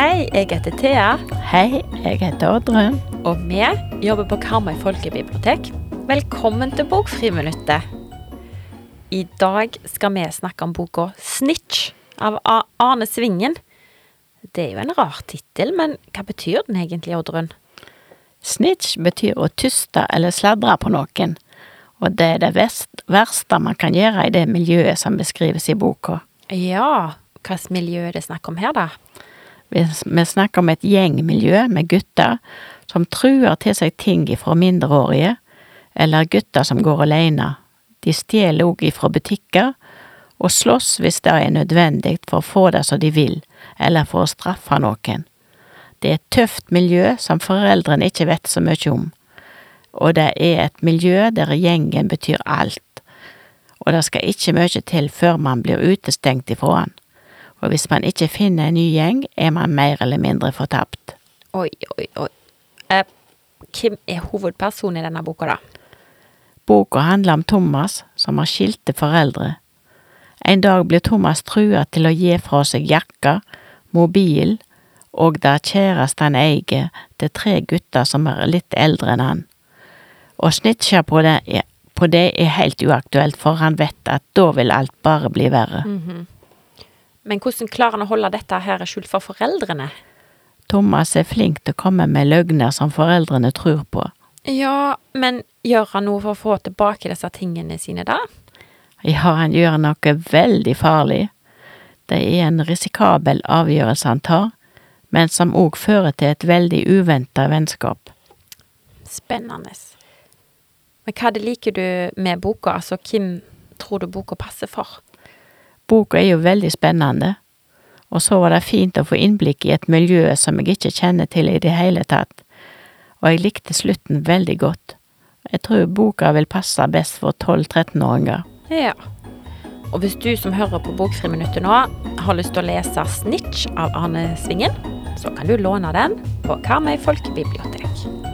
Hei, jeg heter Thea, Hei, jeg heter Oddrun. og vi jobber på Karmøy folkebibliotek. Velkommen til Bokfriminuttet. I dag skal vi snakke om boka 'Snitch' av Arne Svingen. Det er jo en rar tittel, men hva betyr den egentlig, Oddrun? Snitch betyr å tyste eller sladre på noen, og det er det verst, verste man kan gjøre i det miljøet som beskrives i boka. Ja, hvilket miljø er det snakk om her, da? Vi, vi snakker om et gjengmiljø med gutter som truer til seg ting fra mindreårige, eller gutter som går alene. De stjeler òg ifra butikker, og slåss hvis det er nødvendig for å få det som de vil, eller for å straffe noen. Det er et tøft miljø som foreldrene ikke vet så mye om, og det er et miljø der gjengen betyr alt, og det skal ikke mye til før man blir utestengt ifra den. Og hvis man ikke finner en ny gjeng, er man mer eller mindre fortapt. Oi, oi, oi. Eh, hvem er hovedpersonen i denne boka, da? Boka handler om Thomas, som har skilte foreldre. En dag blir Thomas trua til å gi fra seg jakka, mobil og det kjæreste han eier til tre gutter som er litt eldre enn han. Å snitche på det, på det er helt uaktuelt, for han vet at da vil alt bare bli verre. Men hvordan klarer han å holde dette her skjult for foreldrene? Thomas er flink til å komme med løgner som foreldrene tror på. Ja, men gjør han noe for å få tilbake disse tingene sine, da? Ja, han gjør noe veldig farlig. Det er en risikabel avgjørelse han tar, men som òg fører til et veldig uventa vennskap. Spennende. Men hva det liker du med boka? Altså, hvem tror du boka passer for? Boka er jo veldig spennende, og så var det fint å få innblikk i et miljø som jeg ikke kjenner til i det hele tatt, og jeg likte slutten veldig godt. Jeg tror boka vil passe best for 12-13-åringer. Ja. Og hvis du som hører på Bokfriminuttet nå, har lyst til å lese 'Snitch' av Arne Svingen, så kan du låne den på Karmøy folkebibliotek.